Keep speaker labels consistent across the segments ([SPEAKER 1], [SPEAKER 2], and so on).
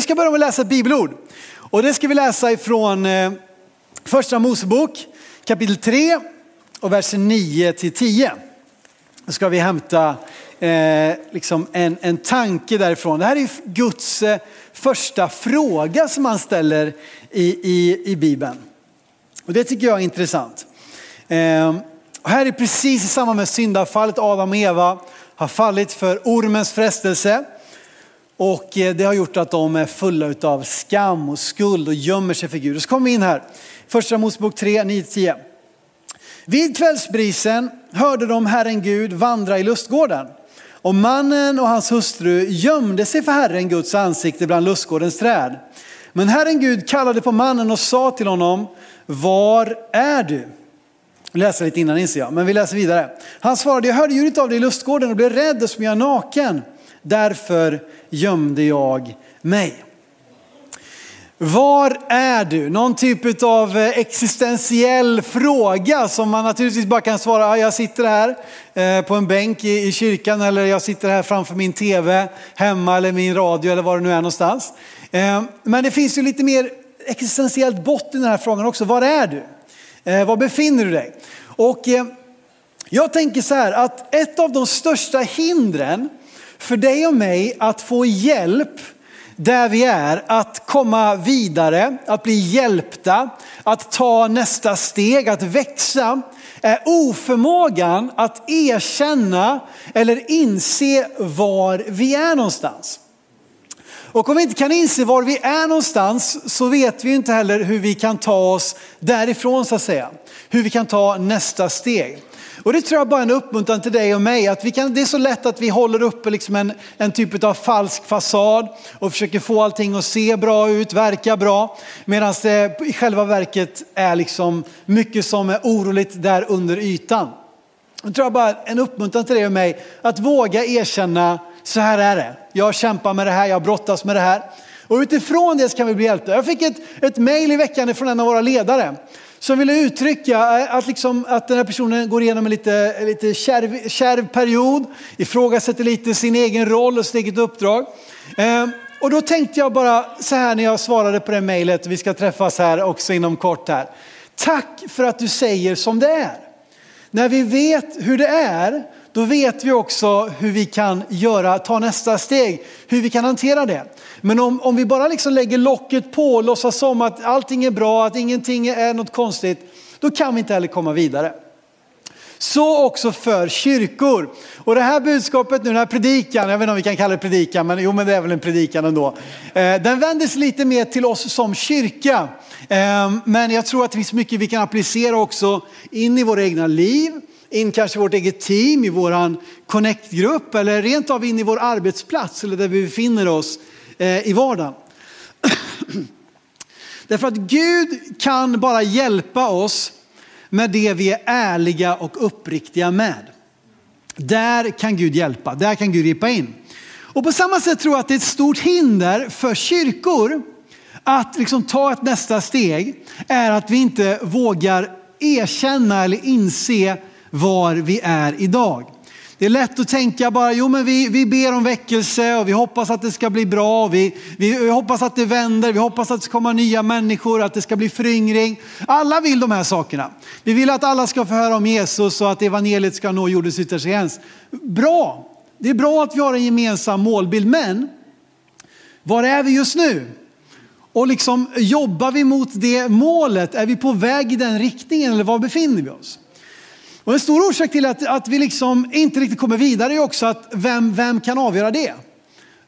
[SPEAKER 1] vi ska börja med att läsa ett bibelord. Och det ska vi läsa ifrån eh, första Mosebok kapitel 3 och verser 9 till 10. Då ska vi hämta eh, liksom en, en tanke därifrån. Det här är Guds eh, första fråga som han ställer i, i, i Bibeln. Och det tycker jag är intressant. Eh, och här är precis i samband med syndafallet, Adam och Eva har fallit för ormens frestelse. Och eh, det har gjort att de är fulla av skam och skuld och gömmer sig för Gud. Och så kommer vi in här, första Mosebok 3, 9-10. Vid kvällsbrisen hörde de Herren Gud vandra i lustgården. Och mannen och hans hustru gömde sig för Herren Guds ansikte bland lustgårdens träd. Men Herren Gud kallade på mannen och sa till honom, var är du? Läsa lite innan inser jag, men vi läser vidare. Han svarade, jag hörde ljudet av dig i lustgården och blev rädd och jag naken. Därför gömde jag mig. Var är du? Någon typ av eh, existentiell fråga som man naturligtvis bara kan svara, jag sitter här eh, på en bänk i kyrkan eller jag sitter här framför min tv hemma eller min radio eller var det nu är någonstans. Eh, men det finns ju lite mer existentiellt botten i den här frågan också. Var är du? Var befinner du dig? Och jag tänker så här att ett av de största hindren för dig och mig att få hjälp där vi är, att komma vidare, att bli hjälpta, att ta nästa steg, att växa, är oförmågan att erkänna eller inse var vi är någonstans. Och om vi inte kan inse var vi är någonstans så vet vi inte heller hur vi kan ta oss därifrån så att säga. Hur vi kan ta nästa steg. Och det tror jag bara är en uppmuntran till dig och mig. Att vi kan, det är så lätt att vi håller uppe liksom en, en typ av falsk fasad och försöker få allting att se bra ut, verka bra. Medan det i själva verket är liksom mycket som är oroligt där under ytan. Jag tror jag bara en uppmuntran till dig och mig att våga erkänna, så här är det. Jag kämpar med det här, jag brottas med det här. Och utifrån det så kan vi bli hjälpta. Jag fick ett, ett mejl i veckan från en av våra ledare som ville uttrycka eh, att, liksom, att den här personen går igenom en lite, lite kärv, kärv period, ifrågasätter lite sin egen roll och sitt eget uppdrag. Eh, och då tänkte jag bara så här när jag svarade på det mejlet, vi ska träffas här också inom kort här. Tack för att du säger som det är. När vi vet hur det är, då vet vi också hur vi kan göra, ta nästa steg, hur vi kan hantera det. Men om, om vi bara liksom lägger locket på och låtsas som att allting är bra, att ingenting är något konstigt, då kan vi inte heller komma vidare. Så också för kyrkor. Och det här budskapet nu, den här predikan, jag vet inte om vi kan kalla det predikan, men jo men det är väl en predikan ändå. Eh, den vänder sig lite mer till oss som kyrka. Eh, men jag tror att det finns mycket vi kan applicera också in i våra egna liv, in kanske i vårt eget team, i vår connect-grupp eller rent av in i vår arbetsplats eller där vi befinner oss eh, i vardagen. Därför att Gud kan bara hjälpa oss med det vi är ärliga och uppriktiga med. Där kan Gud hjälpa, där kan Gud gripa in. Och på samma sätt tror jag att det är ett stort hinder för kyrkor att liksom ta ett nästa steg är att vi inte vågar erkänna eller inse var vi är idag. Det är lätt att tänka bara, jo men vi, vi ber om väckelse och vi hoppas att det ska bli bra. Vi, vi, hoppas att det vänder, vi hoppas att det ska komma nya människor, att det ska bli föryngring. Alla vill de här sakerna. Vi vill att alla ska få höra om Jesus och att evangeliet ska nå jordens yttersta gräns. Bra, det är bra att vi har en gemensam målbild, men var är vi just nu? Och liksom jobbar vi mot det målet? Är vi på väg i den riktningen eller var befinner vi oss? Och en stor orsak till att, att vi liksom inte riktigt kommer vidare är också att vem, vem kan avgöra det?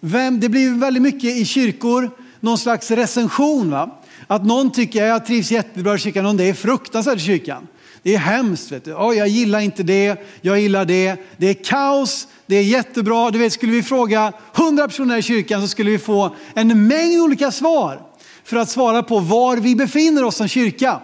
[SPEAKER 1] Vem, det blir väldigt mycket i kyrkor, någon slags recension. Va? Att någon tycker jag trivs jättebra i kyrkan, någon det är fruktansvärt i kyrkan. Det är hemskt. Vet du. Oh, jag gillar inte det, jag gillar det. Det är kaos, det är jättebra. Du vet, skulle vi fråga hundra personer i kyrkan så skulle vi få en mängd olika svar för att svara på var vi befinner oss som kyrka.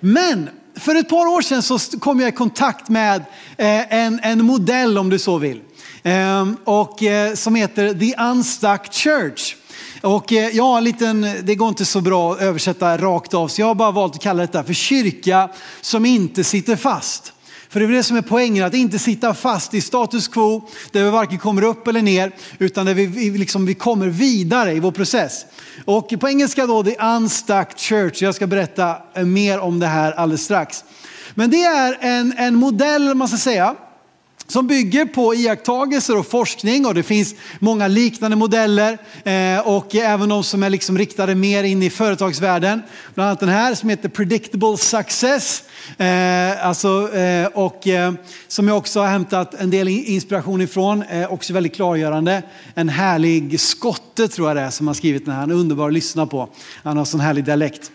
[SPEAKER 1] Men för ett par år sedan så kom jag i kontakt med eh, en, en modell om du så vill. Eh, och, eh, som heter The Unstuck Church. Och jag har en liten, det går inte så bra att översätta rakt av så jag har bara valt att kalla detta för kyrka som inte sitter fast. För det är det som är poängen, att inte sitta fast i status quo där vi varken kommer upp eller ner utan där vi, liksom, vi kommer vidare i vår process. Och på engelska då, the unstuck church. Jag ska berätta mer om det här alldeles strax. Men det är en, en modell, man ska säga, som bygger på iakttagelser och forskning och det finns många liknande modeller eh, och även de som är liksom riktade mer in i företagsvärlden. Bland annat den här som heter Predictable Success. Eh, alltså, eh, och som jag också har hämtat en del inspiration ifrån, också väldigt klargörande. En härlig skotte tror jag det är som har skrivit den här, han är underbar att lyssna på. Han har sån härlig dialekt.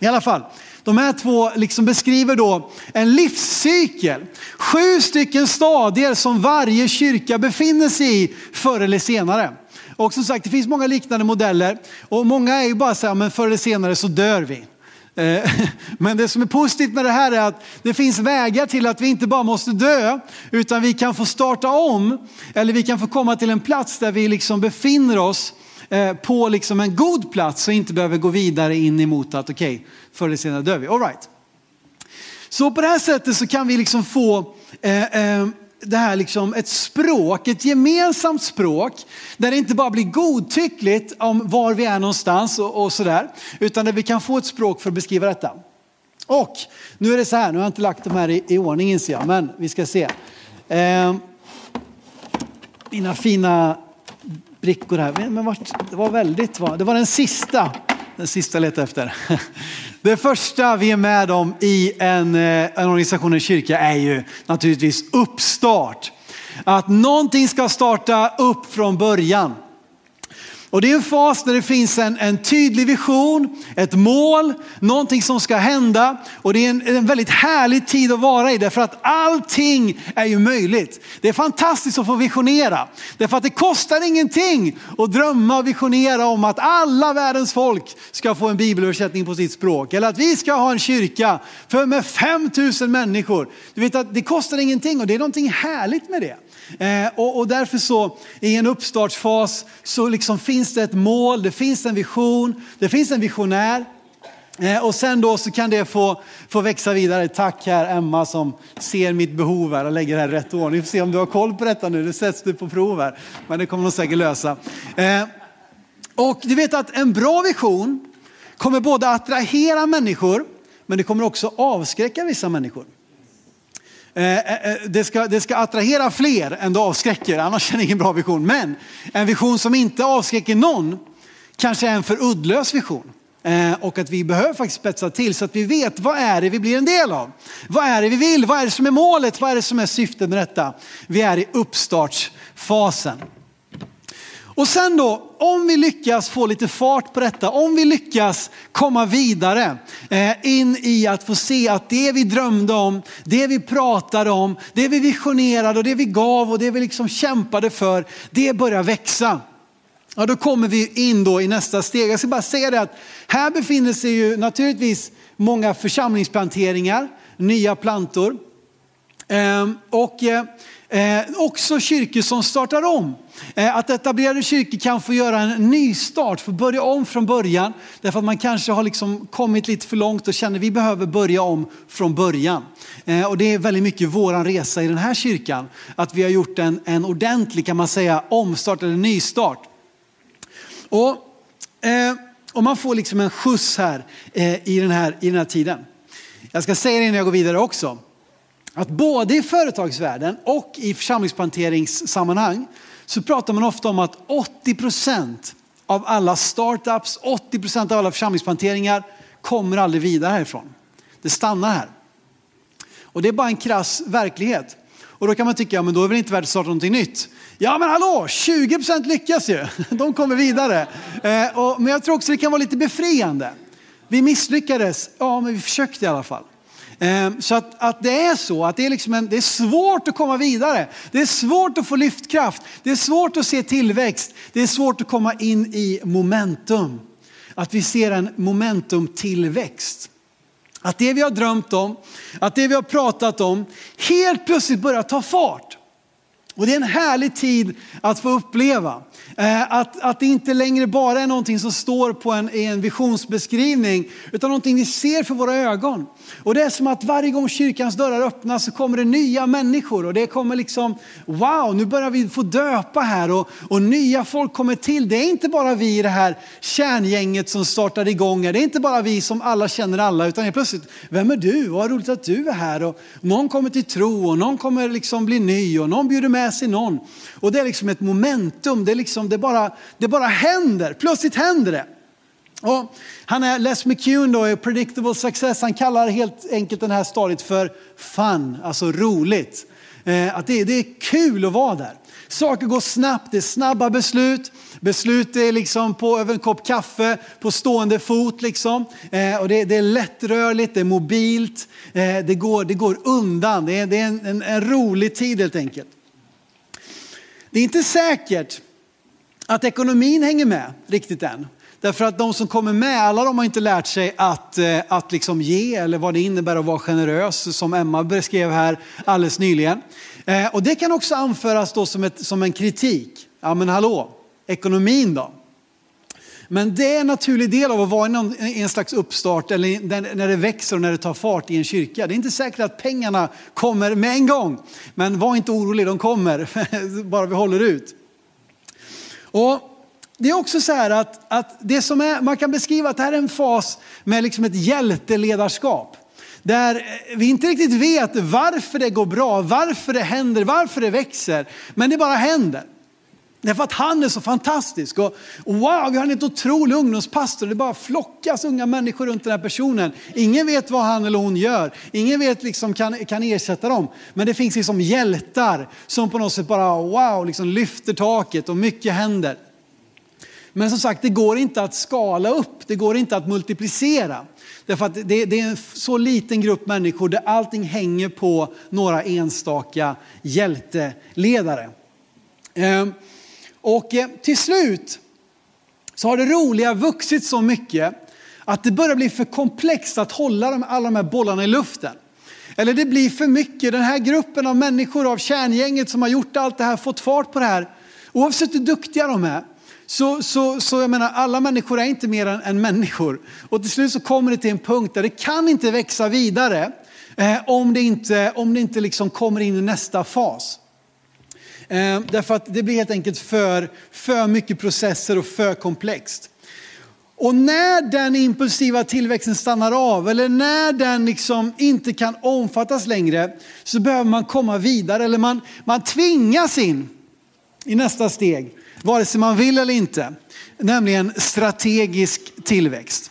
[SPEAKER 1] I alla fall, de här två liksom beskriver då en livscykel. Sju stycken stadier som varje kyrka befinner sig i förr eller senare. Och som sagt, det finns många liknande modeller och många är ju bara så här, men förr eller senare så dör vi. Eh, men det som är positivt med det här är att det finns vägar till att vi inte bara måste dö, utan vi kan få starta om, eller vi kan få komma till en plats där vi liksom befinner oss Eh, på liksom en god plats och inte behöver gå vidare in emot att okej, okay, förr eller senare dör vi. All right. Så på det här sättet så kan vi liksom få eh, eh, det här liksom ett språk, ett gemensamt språk där det inte bara blir godtyckligt om var vi är någonstans och, och sådär, utan där vi kan få ett språk för att beskriva detta. Och nu är det så här, nu har jag inte lagt de här i, i ordning inser jag, men vi ska se. Eh, mina fina brickor här. Men vart, det var väldigt, det var den sista, den sista jag letade efter. Det första vi är med om i en, eh, en organisation, en kyrka, är ju naturligtvis uppstart. Att någonting ska starta upp från början. Och det är en fas där det finns en, en tydlig vision, ett mål, någonting som ska hända. Och det är en, en väldigt härlig tid att vara i därför att allting är ju möjligt. Det är fantastiskt att få visionera. Därför att det kostar ingenting att drömma och visionera om att alla världens folk ska få en bibelöversättning på sitt språk. Eller att vi ska ha en kyrka för med 5000 människor. Du vet att det kostar ingenting och det är någonting härligt med det. Eh, och, och, därför så i en uppstartsfas så liksom finns det ett mål, det finns en vision, det finns en visionär. Eh, och sen då så kan det få, få växa vidare. Tack här Emma som ser mitt behov här och lägger det här i rätt ordning. Vi får se om du har koll på detta nu, det sätts du på prov här. Men det kommer de säkert lösa. Eh, och du vet att en bra vision kommer både attrahera människor men det kommer också avskräcka vissa människor. Eh, eh, eh, det ska, det ska attrahera fler än det avskräcker, annars är det ingen bra vision. Men en vision som inte avskräcker någon kanske är en för uddlös vision. Och att vi behöver faktiskt spetsa till så att vi vet vad är det vi blir en del av. Vad är det vi vill? Vad är det som är målet? Vad är det som är syftet med detta? Vi är i uppstartsfasen. Och sen då, om vi lyckas få lite fart på detta, om vi lyckas komma vidare eh, in i att få se att det vi drömde om, det vi pratade om, det vi visionerade och det vi gav och det vi liksom kämpade för, det börjar växa. Ja, då kommer vi in då i nästa steg. Jag ska bara säga det att här befinner sig ju naturligtvis många församlingsplanteringar, nya plantor. Ehm, och eh, Eh, också kyrkor som startar om. Eh, att etablerade kyrkor kan få göra en nystart, få börja om från början. Därför att man kanske har liksom kommit lite för långt och känner att vi behöver börja om från början. Eh, och det är väldigt mycket vår resa i den här kyrkan. Att vi har gjort en, en ordentlig kan man säga omstart eller nystart. Och, eh, och man får liksom en skjuts här, eh, i, den här i den här tiden. Jag ska säga det innan jag går vidare också att både i företagsvärlden och i församlingsplanteringssammanhang så pratar man ofta om att 80 procent av alla startups, 80 procent av alla församlingsplanteringar kommer aldrig vidare härifrån. Det stannar här. Och det är bara en krass verklighet. Och då kan man tycka, ja men då är det väl inte värt att starta någonting nytt. Ja men hallå, 20 procent lyckas ju. De kommer vidare. Eh, men jag tror också det kan vara lite befriande. Vi misslyckades, ja men vi försökte i alla fall. Ehm, så att, att det är så, att det är, liksom en, det är svårt att komma vidare. Det är svårt att få lyftkraft. Det är svårt att se tillväxt. Det är svårt att komma in i momentum. Att vi ser en momentumtillväxt. Att det vi har drömt om, att det vi har pratat om helt plötsligt börjar ta fart. Och det är en härlig tid att få uppleva. Eh, att, att det inte längre bara är någonting som står på en, i en visionsbeskrivning, utan någonting vi ser för våra ögon. Och det är som att varje gång kyrkans dörrar öppnas så kommer det nya människor och det kommer liksom, wow, nu börjar vi få döpa här och, och nya folk kommer till. Det är inte bara vi i det här kärngänget som startar igång, det är inte bara vi som alla känner alla, utan helt plötsligt, vem är du? Vad roligt att du är här. Och någon kommer till tro och någon kommer liksom bli ny och någon bjuder med sig någon. Och det är liksom ett momentum, det, är liksom, det, bara, det bara händer, plötsligt händer det. Och han är Les McCune då, Predictable Success, han kallar helt enkelt den här stadiet för fun, alltså roligt. Eh, att det, det är kul att vara där. Saker går snabbt, det är snabba beslut. Beslut är liksom på över en kopp kaffe, på stående fot liksom. Eh, och det, det, är lättrörligt, det är mobilt, eh, det, går, det går undan. Det är, det är en, en, en rolig tid helt enkelt. Det är inte säkert att ekonomin hänger med riktigt än. Därför att de som kommer med, alla de har inte lärt sig att, eh, att liksom ge eller vad det innebär att vara generös som Emma beskrev här alldeles nyligen. Eh, och det kan också anföras då som, ett, som en kritik. Ja men hallå, ekonomin då? Men det är en naturlig del av att vara i en slags uppstart eller när det växer och när det tar fart i en kyrka. Det är inte säkert att pengarna kommer med en gång. Men var inte orolig, de kommer, bara vi håller ut. Och det är också så här att, att det som är, man kan beskriva att det här är en fas med liksom ett hjälteledarskap. Där vi inte riktigt vet varför det går bra, varför det händer, varför det växer. Men det bara händer. Därför att han är så fantastisk. Och, wow, vi har en helt otrolig ungdomspastor. Det bara flockas unga människor runt den här personen. Ingen vet vad han eller hon gör. Ingen vet liksom kan, kan ersätta dem. Men det finns liksom hjältar som på något sätt bara wow, liksom lyfter taket och mycket händer. Men som sagt, det går inte att skala upp. Det går inte att multiplicera. Därför att det, det är en så liten grupp människor där allting hänger på några enstaka hjälteledare. Ehm, och eh, till slut så har det roliga vuxit så mycket att det börjar bli för komplext att hålla alla de här bollarna i luften. Eller det blir för mycket, den här gruppen av människor av kärngänget som har gjort allt det här, fått fart på det här. Oavsett hur duktiga de är, så, så, så jag menar, alla människor är inte mer än, än människor. Och till slut så kommer det till en punkt där det kan inte växa vidare eh, om det inte, om det inte liksom kommer in i nästa fas. Eh, därför att det blir helt enkelt för, för mycket processer och för komplext. Och när den impulsiva tillväxten stannar av eller när den liksom inte kan omfattas längre så behöver man komma vidare eller man, man tvingas in i nästa steg, vare sig man vill eller inte, nämligen strategisk tillväxt.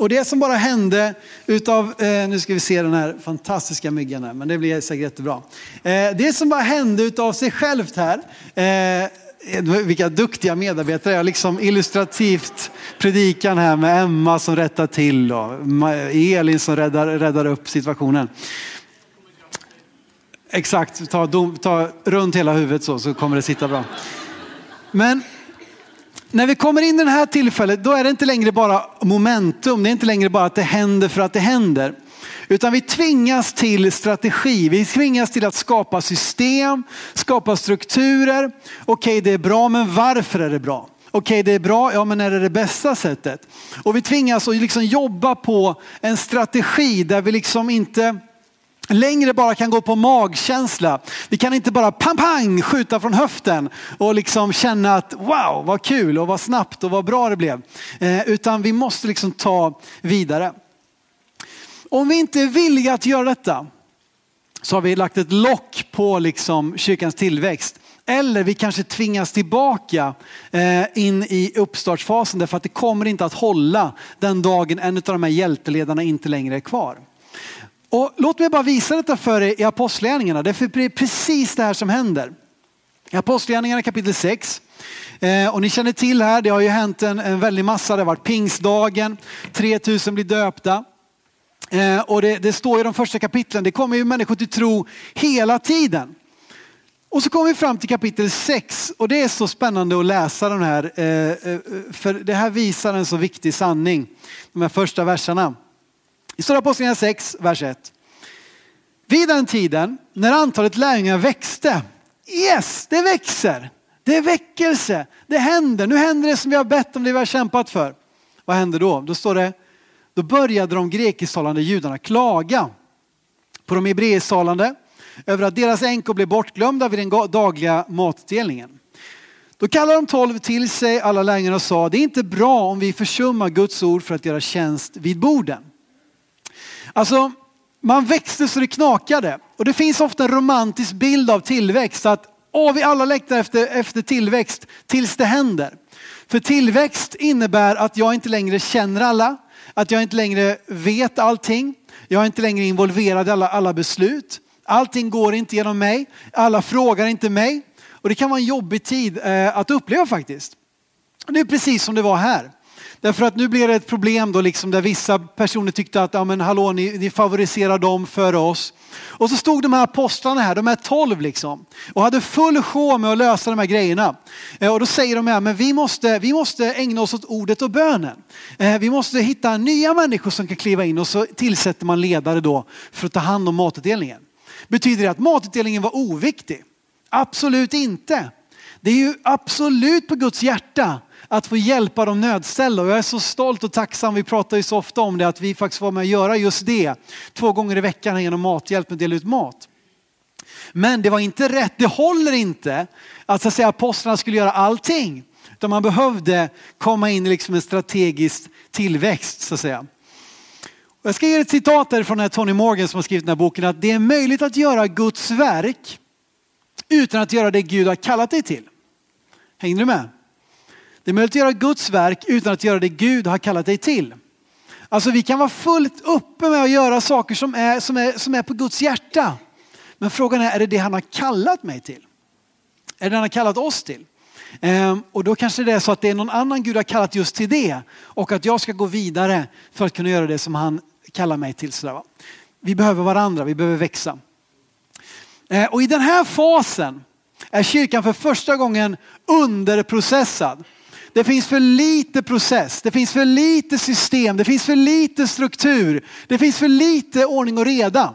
[SPEAKER 1] Och det som bara hände utav, eh, nu ska vi se den här fantastiska myggan här, men det blir säkert jättebra. Eh, det som bara hände utav sig självt här, eh, vilka duktiga medarbetare, jag liksom illustrativt predikan här med Emma som rättar till och Elin som räddar, räddar upp situationen. Exakt, ta, ta runt hela huvudet så, så kommer det sitta bra. Men när vi kommer in i det här tillfället, då är det inte längre bara momentum. Det är inte längre bara att det händer för att det händer. Utan vi tvingas till strategi. Vi tvingas till att skapa system, skapa strukturer. Okej, okay, det är bra, men varför är det bra? Okej, okay, det är bra, ja men är det det bästa sättet? Och vi tvingas att liksom jobba på en strategi där vi liksom inte längre bara kan gå på magkänsla. Vi kan inte bara pang pang skjuta från höften och liksom känna att wow vad kul och vad snabbt och vad bra det blev. Eh, utan vi måste liksom ta vidare. Om vi inte är villiga att göra detta så har vi lagt ett lock på liksom kyrkans tillväxt. Eller vi kanske tvingas tillbaka eh, in i uppstartsfasen därför att det kommer inte att hålla den dagen en av de här hjälteledarna inte längre är kvar. Och låt mig bara visa detta för er i Apostlagärningarna. Det är precis det här som händer. I Apostlagärningarna kapitel 6. Eh, och ni känner till här, det har ju hänt en, en väldig massa. Det har varit pingstdagen, 3000 blir döpta. Eh, och det, det, står i de första kapitlen, det kommer ju människor till tro hela tiden. Och så kommer vi fram till kapitel 6 och det är så spännande att läsa den här. Eh, för det här visar en så viktig sanning, de här första verserna. I Stora Apostlagärningarna 6, vers 1. Vid den tiden när antalet lärjungar växte yes, det växer. Det är väckelse. Det händer. Nu händer det som vi har bett om, det vi har kämpat för. Vad händer då? Då står det, då började de grekisktalande judarna klaga på de hebreisktalande över att deras änkor blev bortglömda vid den dagliga matdelningen. Då kallade de tolv till sig alla lärjungarna och sa, det är inte bra om vi försummar Guds ord för att göra tjänst vid borden. Alltså, man växte så det knakade. Och det finns ofta en romantisk bild av tillväxt. Att åh, vi alla längtar efter, efter tillväxt tills det händer. För tillväxt innebär att jag inte längre känner alla. Att jag inte längre vet allting. Jag är inte längre involverad i alla, alla beslut. Allting går inte genom mig. Alla frågar inte mig. Och det kan vara en jobbig tid eh, att uppleva faktiskt. Det är precis som det var här. Därför att nu blir det ett problem då liksom där vissa personer tyckte att ja, men hallå, ni, ni favoriserar dem före oss. Och så stod de här apostlarna här, de här tolv liksom, och hade full sjå med att lösa de här grejerna. Eh, och då säger de här, men vi måste, vi måste ägna oss åt ordet och bönen. Eh, vi måste hitta nya människor som kan kliva in och så tillsätter man ledare då för att ta hand om matutdelningen. Betyder det att matutdelningen var oviktig? Absolut inte. Det är ju absolut på Guds hjärta att få hjälpa de nödställda. Och jag är så stolt och tacksam, vi pratar ju så ofta om det, att vi faktiskt var med att göra just det två gånger i veckan genom Mathjälp med dela ut mat. Men det var inte rätt, det håller inte att, så att säga, apostlarna skulle göra allting. Utan man behövde komma in i liksom en strategisk tillväxt så att säga. Jag ska ge ett citat där från Tony Morgan som har skrivit den här boken att det är möjligt att göra Guds verk utan att göra det Gud har kallat dig till. Hänger du med? Det är möjligt att göra Guds verk utan att göra det Gud har kallat dig till. Alltså vi kan vara fullt uppe med att göra saker som är, som är, som är på Guds hjärta. Men frågan är, är det det han har kallat mig till? Är det det han har kallat oss till? Ehm, och då kanske det är så att det är någon annan Gud har kallat just till det. Och att jag ska gå vidare för att kunna göra det som han kallar mig till. Sådär, Vi behöver varandra, vi behöver växa. Ehm, och i den här fasen är kyrkan för första gången underprocessad. Det finns för lite process, det finns för lite system, det finns för lite struktur, det finns för lite ordning och reda.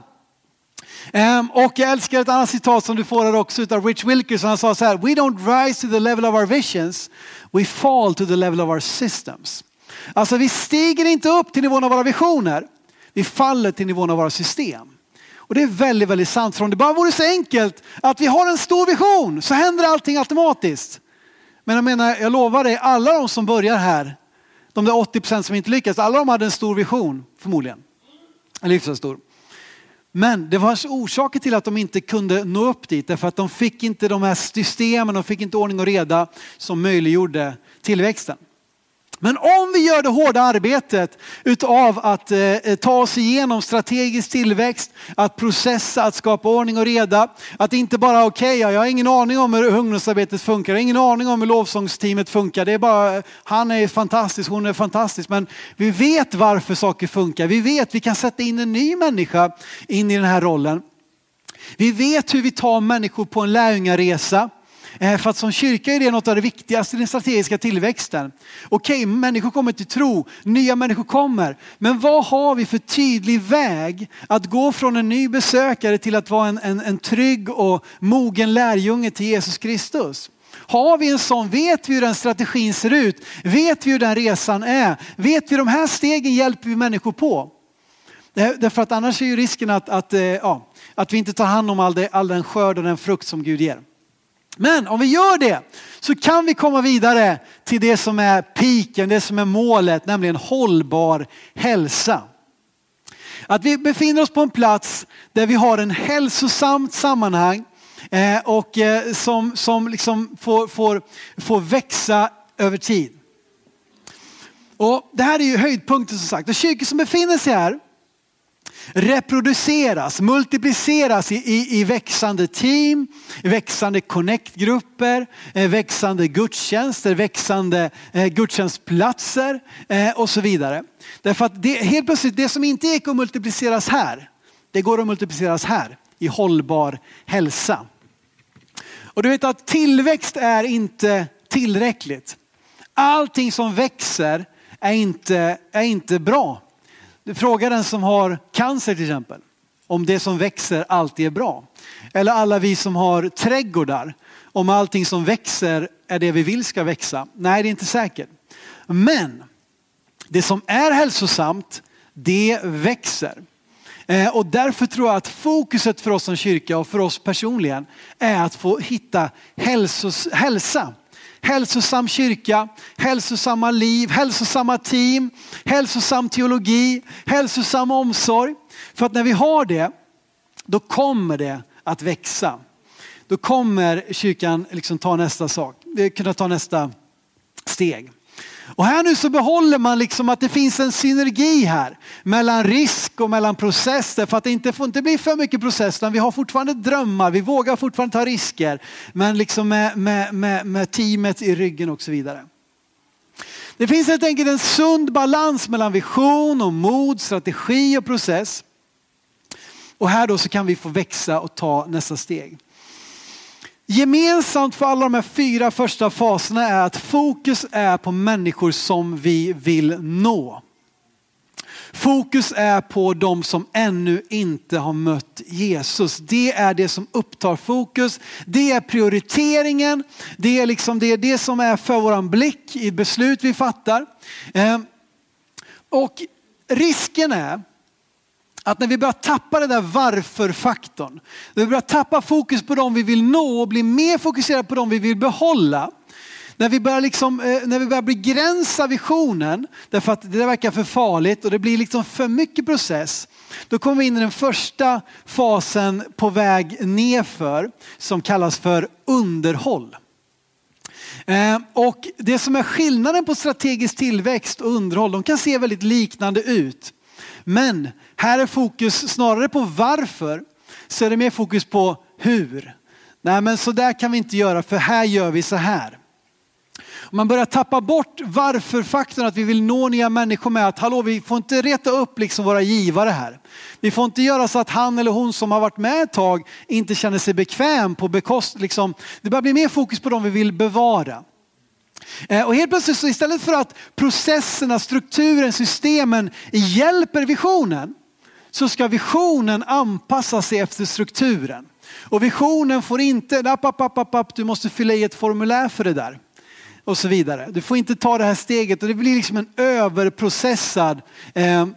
[SPEAKER 1] Ehm, och jag älskar ett annat citat som du får här också av Rich Wilkerson. Han sa så här, we don't rise to the level of our visions, we fall to the level of our systems. Alltså vi stiger inte upp till nivån av våra visioner, vi faller till nivån av våra system. Och det är väldigt, väldigt sant. För om det bara vore så enkelt att vi har en stor vision så händer allting automatiskt. Men jag menar, jag lovar dig, alla de som börjar här, de där 80 procent som inte lyckas, alla de hade en stor vision förmodligen. Eller hyfsat stor. Men det var orsaker till att de inte kunde nå upp dit, därför att de fick inte de här systemen, de fick inte ordning och reda som möjliggjorde tillväxten. Men om vi gör det hårda arbetet utav att eh, ta oss igenom strategisk tillväxt, att processa, att skapa ordning och reda. Att inte bara okej, okay, jag har ingen aning om hur ungdomsarbetet funkar, jag har ingen aning om hur lovsångsteamet funkar. Det är bara, han är fantastisk, hon är fantastisk. Men vi vet varför saker funkar. Vi vet, vi kan sätta in en ny människa in i den här rollen. Vi vet hur vi tar människor på en lärjungaresa. Eh, för att som kyrka är det något av det viktigaste i den strategiska tillväxten. Okej, okay, människor kommer till tro, nya människor kommer. Men vad har vi för tydlig väg att gå från en ny besökare till att vara en, en, en trygg och mogen lärjunge till Jesus Kristus? Har vi en sån, vet vi hur den strategin ser ut? Vet vi hur den resan är? Vet vi de här stegen hjälper vi människor på? Därför att annars är ju risken att, att, eh, ja, att vi inte tar hand om all, det, all den skörd och den frukt som Gud ger. Men om vi gör det så kan vi komma vidare till det som är piken, det som är målet, nämligen hållbar hälsa. Att vi befinner oss på en plats där vi har en hälsosamt sammanhang eh, och eh, som, som liksom får, får, får växa över tid. Och det här är ju höjdpunkten som sagt. Och kyrkor som befinner sig här reproduceras, multipliceras i, i, i växande team, växande connectgrupper, eh, växande gudstjänster, växande eh, gudstjänstplatser eh, och så vidare. Därför att det, helt plötsligt, det som inte gick att multipliceras här, det går att multipliceras här i hållbar hälsa. Och du vet att tillväxt är inte tillräckligt. Allting som växer är inte, är inte bra. Du frågar den som har cancer till exempel. om det som växer alltid är bra. Eller alla vi som har trädgårdar, om allting som växer är det vi vill ska växa. Nej, det är inte säkert. Men det som är hälsosamt, det växer. Eh, och därför tror jag att fokuset för oss som kyrka och för oss personligen är att få hitta hälsos, hälsa. Hälsosam kyrka, hälsosamma liv, hälsosamma team, hälsosam teologi, hälsosam omsorg. För att när vi har det, då kommer det att växa. Då kommer kyrkan liksom ta nästa sak, eh, kunna ta nästa steg. Och här nu så behåller man liksom att det finns en synergi här mellan risk och mellan process. För att det inte får inte bli för mycket process, utan vi har fortfarande drömmar, vi vågar fortfarande ta risker. Men liksom med, med, med, med teamet i ryggen och så vidare. Det finns helt enkelt en sund balans mellan vision och mod, strategi och process. Och här då så kan vi få växa och ta nästa steg. Gemensamt för alla de här fyra första faserna är att fokus är på människor som vi vill nå. Fokus är på de som ännu inte har mött Jesus. Det är det som upptar fokus. Det är prioriteringen. Det är, liksom, det, är det som är för våran blick i beslut vi fattar. Ehm, och risken är att när vi börjar tappa den där varför-faktorn, när vi börjar tappa fokus på dem vi vill nå och bli mer fokuserade på dem vi vill behålla, när vi, börjar liksom, eh, när vi börjar begränsa visionen därför att det verkar för farligt och det blir liksom för mycket process. Då kommer vi in i den första fasen på väg nerför som kallas för underhåll. Eh, och det som är skillnaden på strategisk tillväxt och underhåll, de kan se väldigt liknande ut. Men här är fokus snarare på varför, så är det mer fokus på hur. Nej men så där kan vi inte göra för här gör vi så här. Om man börjar tappa bort varför-faktorn att vi vill nå nya människor med att hallå vi får inte reta upp liksom våra givare här. Vi får inte göra så att han eller hon som har varit med ett tag inte känner sig bekväm på bekost. Liksom. Det börjar bli mer fokus på dem vi vill bevara. Eh, och helt plötsligt så istället för att processerna, strukturen, systemen hjälper visionen så ska visionen anpassa sig efter strukturen. Och visionen får inte, app, app, app, app, du måste fylla i ett formulär för det där. Och så vidare. Du får inte ta det här steget och det blir liksom en överprocessad, eh,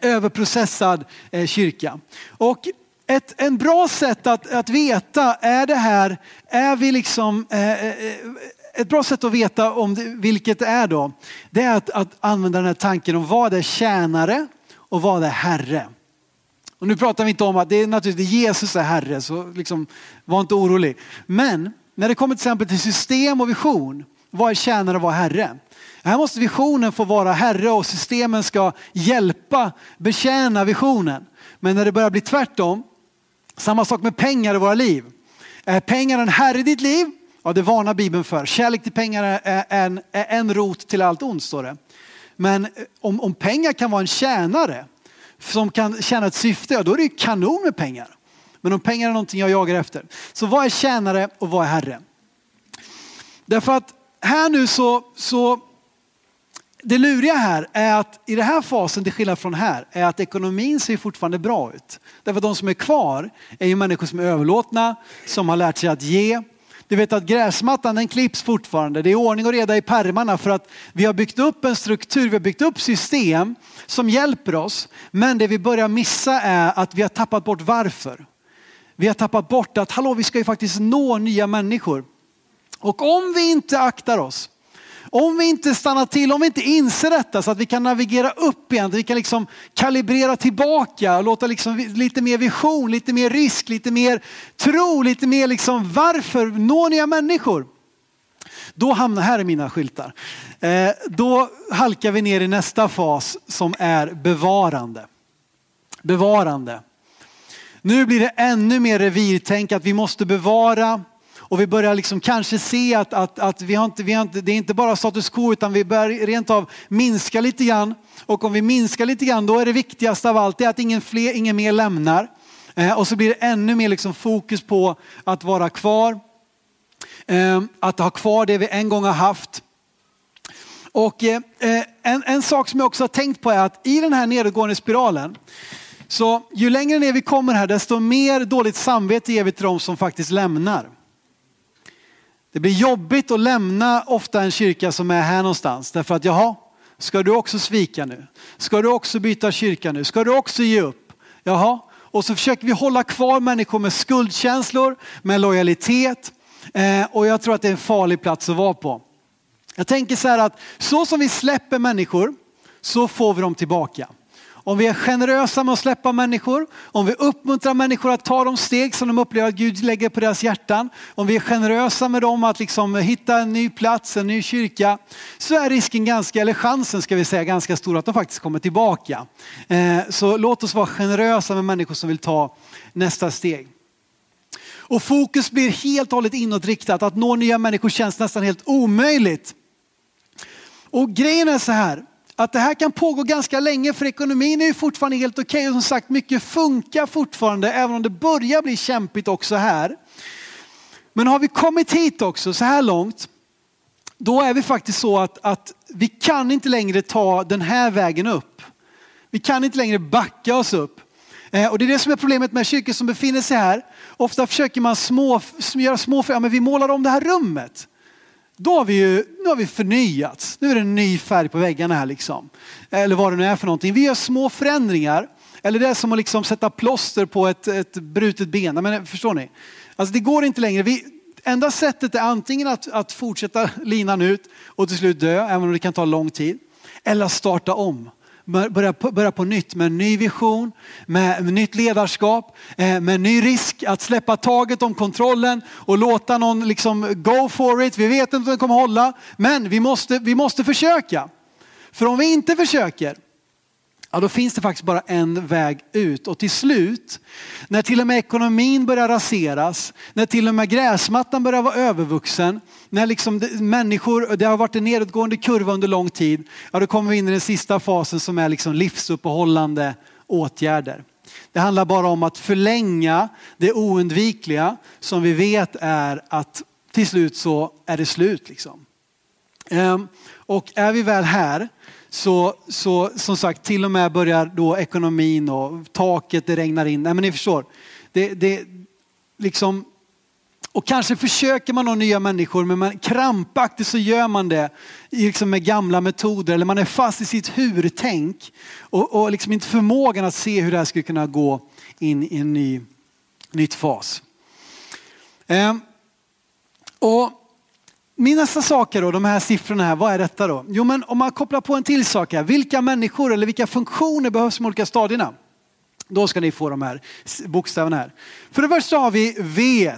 [SPEAKER 1] överprocessad eh, kyrka. Och ett en bra sätt att, att veta, är det här, är vi liksom, eh, eh ett bra sätt att veta om det, vilket det är då, det är att, att använda den här tanken om vad är tjänare och vad är herre. Och nu pratar vi inte om att det är naturligtvis Jesus är herre, så liksom, var inte orolig. Men när det kommer till exempel till system och vision, vad är tjänare och vad är herre? Här måste visionen få vara herre och systemen ska hjälpa, betjäna visionen. Men när det börjar bli tvärtom, samma sak med pengar i våra liv. Är pengar en herre i ditt liv Ja, det varnar Bibeln för. Kärlek till pengar är en, är en rot till allt ont, står det. Men eh, om, om pengar kan vara en tjänare som kan tjäna ett syfte, ja, då är det ju kanon med pengar. Men om pengar är någonting jag jagar efter. Så vad är tjänare och vad är herre? Därför att här nu så, så det luriga här är att i den här fasen, till skillnad från här, är att ekonomin ser fortfarande bra ut. Därför att de som är kvar är ju människor som är överlåtna, som har lärt sig att ge, du vet att gräsmattan den klipps fortfarande. Det är ordning och reda i pärmarna för att vi har byggt upp en struktur, vi har byggt upp system som hjälper oss. Men det vi börjar missa är att vi har tappat bort varför. Vi har tappat bort att hallå, vi ska ju faktiskt nå nya människor. Och om vi inte aktar oss om vi inte stannar till, om vi inte inser detta så att vi kan navigera upp igen, att vi kan liksom kalibrera tillbaka och låta liksom lite mer vision, lite mer risk, lite mer tro, lite mer liksom varför når nya människor. Då hamnar, här är mina skyltar, eh, då halkar vi ner i nästa fas som är bevarande. Bevarande. Nu blir det ännu mer revirtänk att vi måste bevara och vi börjar liksom kanske se att, att, att vi har inte, vi har inte, det är inte bara status quo utan vi börjar rent av minska lite grann. Och om vi minskar lite grann då är det viktigaste av allt det att ingen, fler, ingen mer lämnar. Eh, och så blir det ännu mer liksom fokus på att vara kvar. Eh, att ha kvar det vi en gång har haft. Och eh, eh, en, en sak som jag också har tänkt på är att i den här nedåtgående spiralen Så ju längre ner vi kommer här, desto mer dåligt samvete ger vi till de som faktiskt lämnar. Det blir jobbigt att lämna ofta en kyrka som är här någonstans. Därför att jaha, ska du också svika nu? Ska du också byta kyrka nu? Ska du också ge upp? Jaha, och så försöker vi hålla kvar människor med skuldkänslor, med lojalitet. Eh, och jag tror att det är en farlig plats att vara på. Jag tänker så här att så som vi släpper människor så får vi dem tillbaka. Om vi är generösa med att släppa människor, om vi uppmuntrar människor att ta de steg som de upplever att Gud lägger på deras hjärtan, om vi är generösa med dem att liksom hitta en ny plats, en ny kyrka, så är risken ganska, eller chansen ska vi säga, ganska stor att de faktiskt kommer tillbaka. Eh, så låt oss vara generösa med människor som vill ta nästa steg. Och fokus blir helt och hållet inåtriktat. Att nå nya människor känns nästan helt omöjligt. Och grejen är så här, att det här kan pågå ganska länge för ekonomin är ju fortfarande helt okej. Okay. Och som sagt, mycket funkar fortfarande även om det börjar bli kämpigt också här. Men har vi kommit hit också så här långt, då är vi faktiskt så att, att vi kan inte längre ta den här vägen upp. Vi kan inte längre backa oss upp. Eh, och det är det som är problemet med kyrkor som befinner sig här. Ofta försöker man små, göra små, ja men vi målar om det här rummet då har vi ju nu har vi förnyats. Nu är det en ny färg på väggarna här liksom. Eller vad det nu är för någonting. Vi gör små förändringar. Eller det är som att liksom sätta plåster på ett, ett brutet ben. Men eh, förstår ni? Alltså det går inte längre. Vi, enda sättet är antingen att, att fortsätta linan ut och till slut dö, även om det kan ta lång tid. Eller att starta om börja på, börja på nytt med en ny vision, med, med nytt ledarskap, eh, med en ny risk att släppa taget om kontrollen och låta någon liksom go for it. Vi vet inte om det kommer hålla, men vi måste, vi måste försöka. För om vi inte försöker, ja då finns det faktiskt bara en väg ut. Och till slut, när till och med ekonomin börjar raseras, när till och med gräsmattan börjar vara övervuxen, när liksom det, människor, det har varit en nedåtgående kurva under lång tid, ja då kommer vi in i den sista fasen som är liksom livsuppehållande åtgärder. Det handlar bara om att förlänga det oundvikliga som vi vet är att till slut så är det slut. Liksom. Ehm, och är vi väl här så, så som sagt till och med börjar då ekonomin och taket, det regnar in. Nej men ni förstår. Det, det, liksom, och kanske försöker man nå nya människor men man, krampaktigt så gör man det liksom med gamla metoder eller man är fast i sitt hur-tänk och, och liksom inte förmågan att se hur det här skulle kunna gå in i en ny nytt fas. Eh, och min nästa sak då, de här siffrorna här, vad är detta då? Jo men om man kopplar på en till sak här, vilka människor eller vilka funktioner behövs de olika stadierna? Då ska ni få de här bokstäverna här. För det första har vi V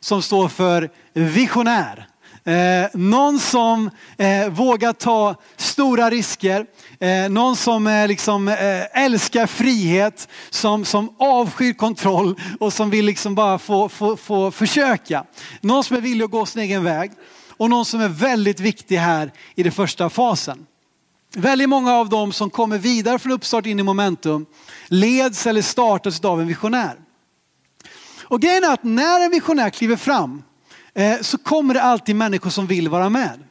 [SPEAKER 1] som står för visionär. Eh, någon som eh, vågar ta stora risker, eh, någon som eh, liksom, eh, älskar frihet, som, som avskyr kontroll och som vill liksom bara få, få, få försöka. Någon som är villig att gå sin egen väg och någon som är väldigt viktig här i den första fasen. Väldigt många av dem som kommer vidare från uppstart in i momentum leds eller startas av en visionär. Och grejen är att när en visionär kliver fram eh, så kommer det alltid människor som vill vara med.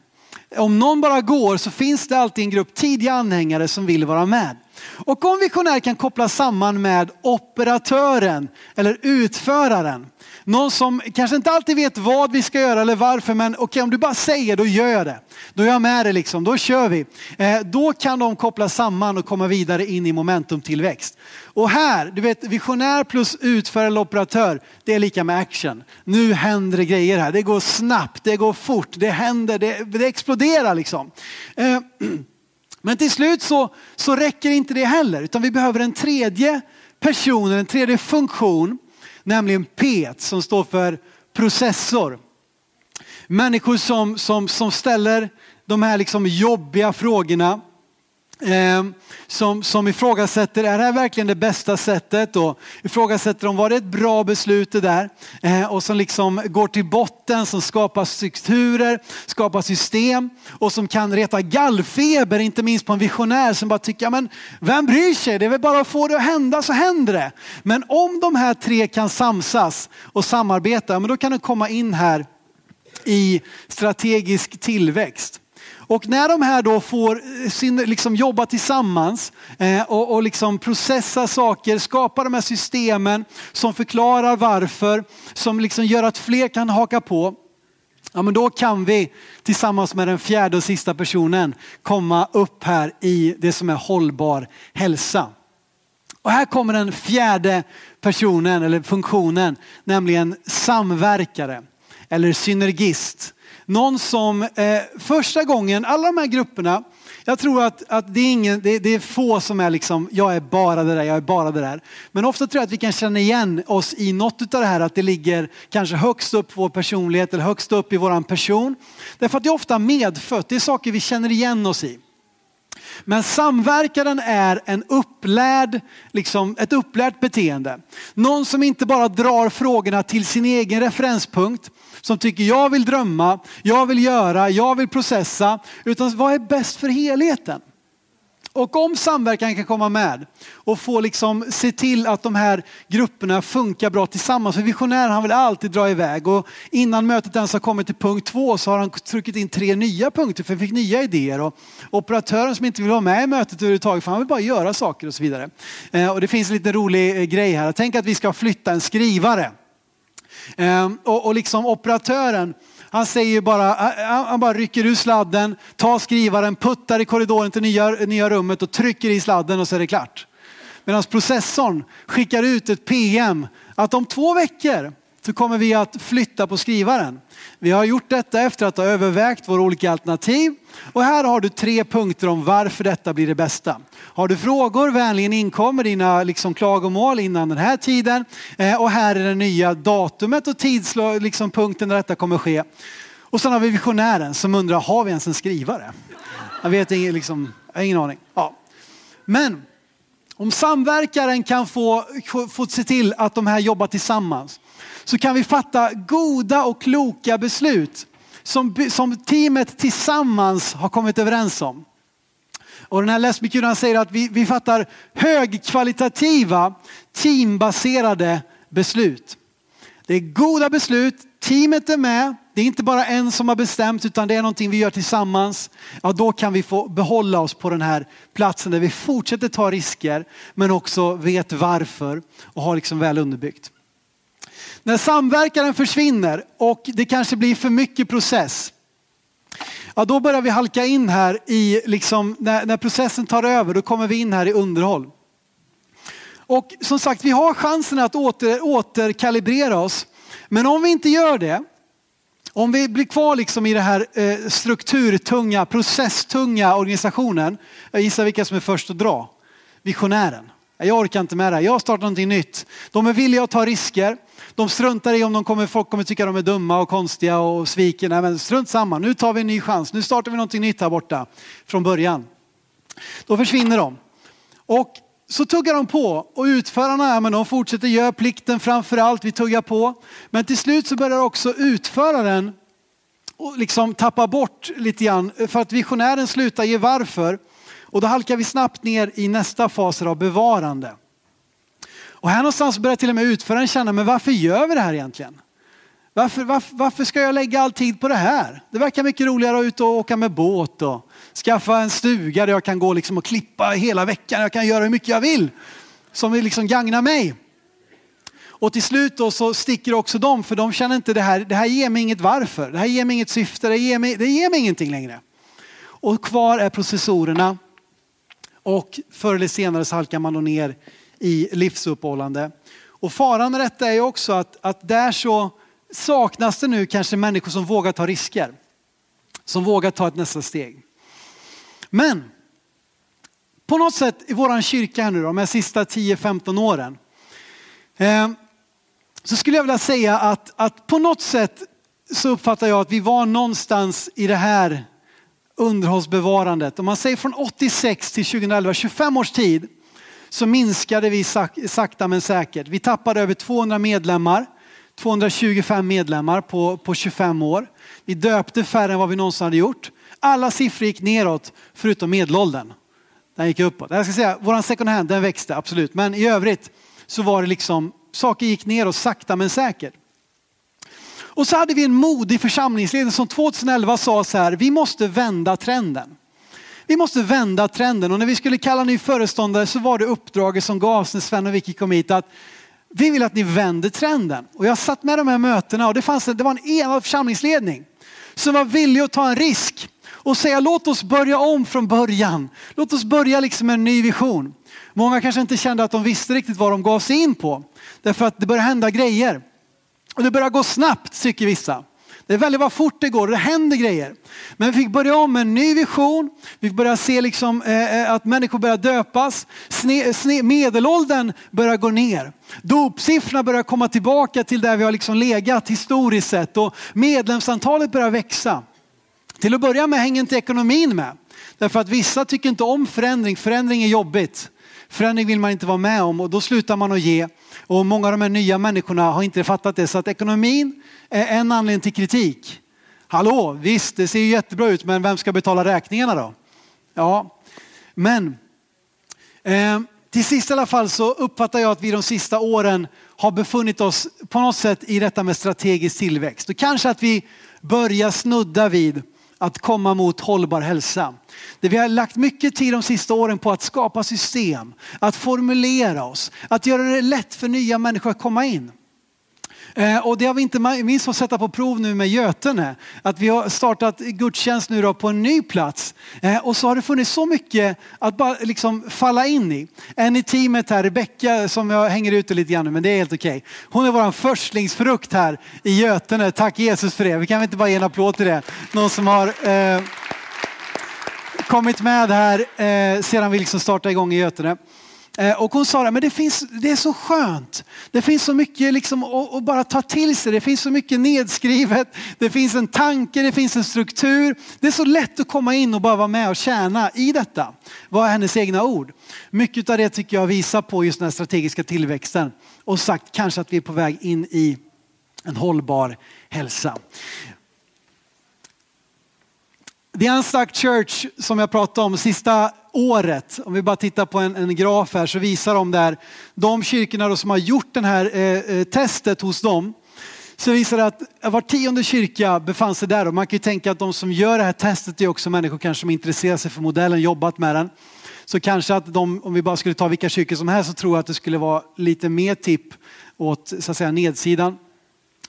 [SPEAKER 1] Om någon bara går så finns det alltid en grupp tidiga anhängare som vill vara med. Och om visionär kan kopplas samman med operatören eller utföraren någon som kanske inte alltid vet vad vi ska göra eller varför, men okej okay, om du bara säger då gör jag det. Då är jag med dig liksom, då kör vi. Eh, då kan de koppla samman och komma vidare in i momentumtillväxt. Och här, du vet visionär plus utförare eller operatör, det är lika med action. Nu händer det grejer här, det går snabbt, det går fort, det händer, det, det exploderar liksom. Eh, men till slut så, så räcker inte det heller, utan vi behöver en tredje person, en tredje funktion nämligen P som står för processor. Människor som, som, som ställer de här liksom jobbiga frågorna Ehm, som, som ifrågasätter, är det här verkligen det bästa sättet? Och ifrågasätter om var det ett bra beslut det där? Ehm, och som liksom går till botten, som skapar strukturer, skapar system och som kan reta gallfeber, inte minst på en visionär som bara tycker, men vem bryr sig? Det är väl bara att få det att hända så händer det. Men om de här tre kan samsas och samarbeta, men då kan de komma in här i strategisk tillväxt. Och när de här då får eh, sin, liksom jobba tillsammans eh, och, och liksom processa saker, skapa de här systemen som förklarar varför, som liksom gör att fler kan haka på. Ja, men då kan vi tillsammans med den fjärde och sista personen komma upp här i det som är hållbar hälsa. Och här kommer den fjärde personen eller funktionen, nämligen samverkare eller synergist. Någon som eh, första gången, alla de här grupperna, jag tror att, att det, är ingen, det, det, är få som är liksom, jag är bara det där, jag är bara det där. Men ofta tror jag att vi kan känna igen oss i något av det här, att det ligger kanske högst upp vår personlighet eller högst upp i våran person. Därför att det är ofta medfött, det är saker vi känner igen oss i. Men samverkaren är en upplärd, liksom ett upplärt beteende. Någon som inte bara drar frågorna till sin egen referenspunkt, som tycker jag vill drömma, jag vill göra, jag vill processa, utan vad är bäst för helheten? Och om samverkan kan komma med och få liksom se till att de här grupperna funkar bra tillsammans. För visionären han vill alltid dra iväg och innan mötet ens har kommit till punkt två så har han tryckt in tre nya punkter för han fick nya idéer. Och operatören som inte vill vara med i mötet överhuvudtaget för han vill bara göra saker och så vidare. Eh, och det finns en liten rolig eh, grej här. Tänk att vi ska flytta en skrivare. Eh, och, och liksom operatören han säger bara, han bara rycker ur sladden, tar skrivaren, puttar i korridoren till nya, nya rummet och trycker i sladden och så är det klart. Medan processorn skickar ut ett PM att om två veckor så kommer vi att flytta på skrivaren. Vi har gjort detta efter att ha övervägt våra olika alternativ och här har du tre punkter om varför detta blir det bästa. Har du frågor, vänligen inkom med dina liksom, klagomål innan den här tiden eh, och här är det nya datumet och tidspunkten liksom, när detta kommer ske. Och sen har vi visionären som undrar, har vi ens en skrivare? Jag vet ingen, liksom, jag har ingen aning. Ja. Men om samverkaren kan få, få se till att de här jobbar tillsammans så kan vi fatta goda och kloka beslut som, som teamet tillsammans har kommit överens om. Och den här lesbikurran säger att vi, vi fattar högkvalitativa teambaserade beslut. Det är goda beslut, teamet är med, det är inte bara en som har bestämt utan det är någonting vi gör tillsammans. Ja, då kan vi få behålla oss på den här platsen där vi fortsätter ta risker men också vet varför och har liksom väl underbyggt. När samverkaren försvinner och det kanske blir för mycket process, ja då börjar vi halka in här i, liksom, när, när processen tar över, då kommer vi in här i underhåll. Och som sagt, vi har chansen att åter, återkalibrera oss. Men om vi inte gör det, om vi blir kvar liksom i den här eh, strukturtunga, processtunga organisationen, jag gissar vilka som är först att dra. Visionären. Jag orkar inte med det här. Jag startar någonting nytt. De är villiga att ta risker. De struntar i om de kommer, folk kommer tycka de är dumma och konstiga och sviker. Nej men strunt samma. Nu tar vi en ny chans. Nu startar vi någonting nytt här borta från början. Då försvinner de. Och så tuggar de på och utförarna ja, men de fortsätter göra plikten framför allt. Vi tuggar på. Men till slut så börjar också utföraren och liksom tappa bort lite grann för att visionären slutar ge varför. Och då halkar vi snabbt ner i nästa fas av bevarande. Och här någonstans börjar till och med utföraren känna, men varför gör vi det här egentligen? Varför, varför, varför, ska jag lägga all tid på det här? Det verkar mycket roligare att ut och åka med båt och skaffa en stuga där jag kan gå liksom och klippa hela veckan. Jag kan göra hur mycket jag vill som vill liksom gagna mig. Och till slut då så sticker också de för de känner inte det här, det här ger mig inget varför, det här ger mig inget syfte, det ger mig, det ger mig ingenting längre. Och kvar är processorerna och förr eller senare så halkar man då ner i livsuppehållande. Och faran med detta är också att, att där så saknas det nu kanske människor som vågar ta risker. Som vågar ta ett nästa steg. Men på något sätt i våran kyrka här nu då, de här sista 10-15 åren. Eh, så skulle jag vilja säga att, att på något sätt så uppfattar jag att vi var någonstans i det här underhållsbevarandet. Om man säger från 86 till 2011, 25 års tid, så minskade vi sakta men säkert. Vi tappade över 200 medlemmar, 225 medlemmar på, på 25 år. Vi döpte färre än vad vi någonsin hade gjort. Alla siffror gick neråt förutom medelåldern. Den gick uppåt. Jag ska säga, våran second hand den växte absolut, men i övrigt så var det liksom, saker gick neråt sakta men säkert. Och så hade vi en modig församlingsledare som 2011 sa så här, vi måste vända trenden. Vi måste vända trenden och när vi skulle kalla ny föreståndare så var det uppdraget som gavs när Sven och Vicky kom hit att vi vill att ni vänder trenden. Och jag satt med de här mötena och det, fanns, det var en enad församlingsledning som var villig att ta en risk och säga låt oss börja om från början. Låt oss börja liksom med en ny vision. Många kanske inte kände att de visste riktigt vad de gav sig in på. Därför att det börjar hända grejer. Och det börjar gå snabbt tycker vissa. Det är väldigt vad fort det går och det händer grejer. Men vi fick börja om med en ny vision. Vi fick börja se liksom, eh, eh, att människor börjar döpas. Sne, sne, medelåldern börjar gå ner. Dopsiffrorna börjar komma tillbaka till där vi har liksom legat historiskt sett. Och medlemsantalet börjar växa. Till att börja med hänger inte ekonomin med. Därför att vissa tycker inte om förändring. Förändring är jobbigt. Förändring vill man inte vara med om och då slutar man att ge. Och många av de här nya människorna har inte fattat det. Så att ekonomin är en anledning till kritik. Hallå, visst det ser ju jättebra ut men vem ska betala räkningarna då? Ja, men eh, till sist i alla fall så uppfattar jag att vi de sista åren har befunnit oss på något sätt i detta med strategisk tillväxt. Och kanske att vi börjar snudda vid att komma mot hållbar hälsa. Det vi har lagt mycket tid de sista åren på att skapa system, att formulera oss, att göra det lätt för nya människor att komma in. Eh, och det har vi inte minst fått sätta på prov nu med Götene. Att vi har startat gudstjänst nu då på en ny plats. Eh, och så har det funnits så mycket att bara liksom falla in i. En i teamet här, Rebecka som jag hänger ute lite grann nu, men det är helt okej. Okay. Hon är vår förstlingsfrukt här i Götene. Tack Jesus för det. Vi kan väl inte bara ge en applåd till det. Någon som har eh, kommit med här eh, sedan vi liksom startade igång i Götene. Eh, och hon sa, men det, finns, det är så skönt. Det finns så mycket liksom att, att bara ta till sig. Det finns så mycket nedskrivet. Det finns en tanke, det finns en struktur. Det är så lätt att komma in och bara vara med och tjäna i detta. Vad är hennes egna ord? Mycket av det tycker jag visar på just den här strategiska tillväxten. Och sagt kanske att vi är på väg in i en hållbar hälsa. The Unstuck Church som jag pratade om sista året, om vi bara tittar på en, en graf här så visar de där, de kyrkorna som har gjort det här eh, eh, testet hos dem, så visar det att var tionde kyrka befann sig där och man kan ju tänka att de som gör det här testet är också människor kanske som intresserar sig för modellen, jobbat med den. Så kanske att de, om vi bara skulle ta vilka kyrkor som helst så tror jag att det skulle vara lite mer tipp åt så att säga nedsidan.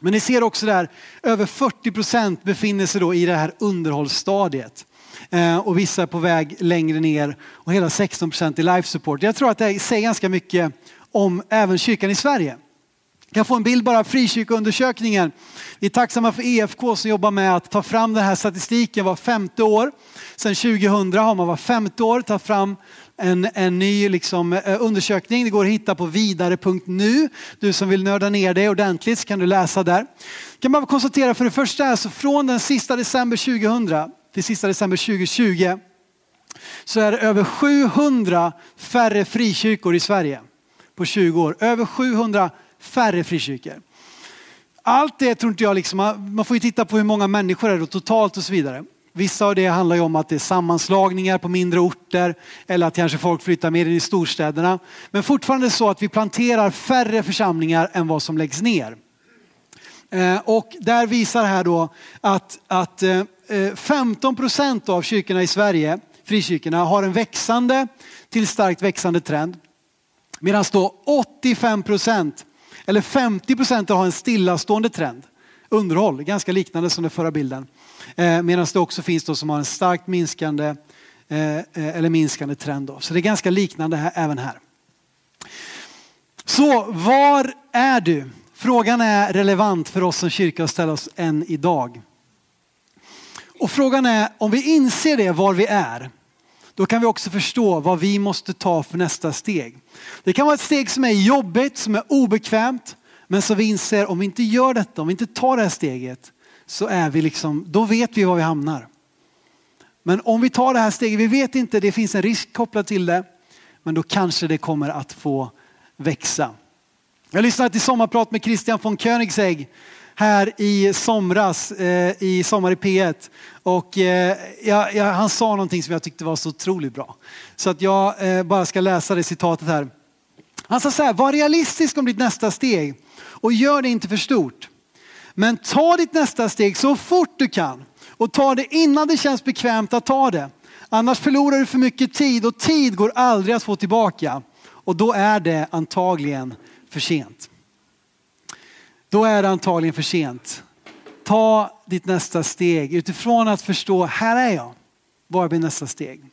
[SPEAKER 1] Men ni ser också där, över 40 procent befinner sig då i det här underhållsstadiet. Eh, och vissa är på väg längre ner och hela 16 procent i life support. Jag tror att det säger ganska mycket om även kyrkan i Sverige. Jag kan få en bild bara av frikyrkoundersökningen. Vi är tacksamma för EFK som jobbar med att ta fram den här statistiken var femte år. Sedan 2000 har man var femte år tagit fram en, en ny liksom, eh, undersökning. Det går att hitta på vidare.nu. Du som vill nörda ner dig ordentligt så kan du läsa där. Jag kan bara konstatera för det första, alltså från den sista december 2000 till sista december 2020 så är det över 700 färre frikyrkor i Sverige på 20 år. Över 700 färre frikyrkor. Allt det tror inte jag, liksom, man får ju titta på hur många människor det är totalt och så vidare. Vissa av det handlar ju om att det är sammanslagningar på mindre orter eller att kanske folk flyttar mer in i storstäderna. Men fortfarande så att vi planterar färre församlingar än vad som läggs ner. Eh, och där visar här då att, att eh, eh, 15 procent av kyrkorna i Sverige, frikyrkorna, har en växande till starkt växande trend. Medan då 85 procent eller 50 procent har en stillastående trend. Underhåll, ganska liknande som den förra bilden. Eh, Medan det också finns de som har en starkt minskande eh, eh, eller minskande trend. Då. Så det är ganska liknande här, även här. Så var är du? Frågan är relevant för oss som kyrka att ställa oss än idag. Och frågan är om vi inser det var vi är, då kan vi också förstå vad vi måste ta för nästa steg. Det kan vara ett steg som är jobbigt, som är obekvämt, men som vi inser om vi inte gör detta, om vi inte tar det här steget, så är vi liksom, då vet vi var vi hamnar. Men om vi tar det här steget, vi vet inte, det finns en risk kopplad till det, men då kanske det kommer att få växa. Jag lyssnade till sommarprat med Christian von Koenigsegg här i somras eh, i Sommar i P1. Och eh, jag, jag, han sa någonting som jag tyckte var så otroligt bra. Så att jag eh, bara ska läsa det citatet här. Han sa så här, var realistisk om ditt nästa steg och gör det inte för stort. Men ta ditt nästa steg så fort du kan och ta det innan det känns bekvämt att ta det. Annars förlorar du för mycket tid och tid går aldrig att få tillbaka. Och då är det antagligen för sent. Då är det antagligen för sent. Ta ditt nästa steg utifrån att förstå, här är jag. Vad blir nästa steg?